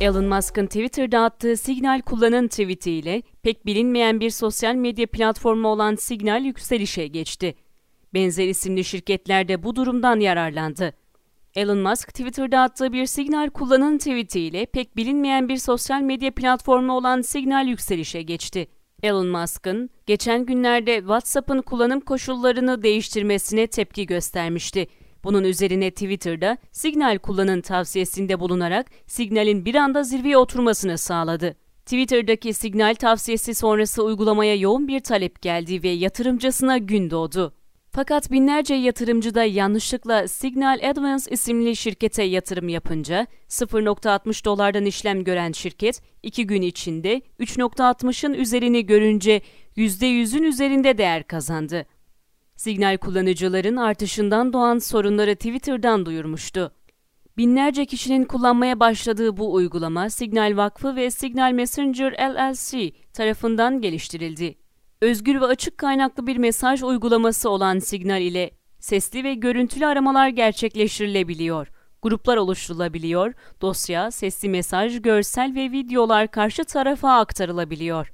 Elon Musk'ın Twitter'da attığı Signal kullanın tweetiyle pek bilinmeyen bir sosyal medya platformu olan Signal yükselişe geçti. Benzer isimli şirketler de bu durumdan yararlandı. Elon Musk Twitter'da attığı bir Signal kullanın tweetiyle pek bilinmeyen bir sosyal medya platformu olan Signal yükselişe geçti. Elon Musk'ın geçen günlerde WhatsApp'ın kullanım koşullarını değiştirmesine tepki göstermişti. Bunun üzerine Twitter'da Signal kullanın tavsiyesinde bulunarak Signal'in bir anda zirveye oturmasını sağladı. Twitter'daki Signal tavsiyesi sonrası uygulamaya yoğun bir talep geldi ve yatırımcısına gün doğdu. Fakat binlerce yatırımcı da yanlışlıkla Signal Advance isimli şirkete yatırım yapınca 0.60 dolardan işlem gören şirket 2 gün içinde 3.60'ın üzerini görünce %100'ün üzerinde değer kazandı. Signal kullanıcıların artışından doğan sorunları Twitter'dan duyurmuştu. Binlerce kişinin kullanmaya başladığı bu uygulama Signal Vakfı ve Signal Messenger LLC tarafından geliştirildi. Özgür ve açık kaynaklı bir mesaj uygulaması olan Signal ile sesli ve görüntülü aramalar gerçekleştirilebiliyor. Gruplar oluşturulabiliyor, dosya, sesli mesaj, görsel ve videolar karşı tarafa aktarılabiliyor.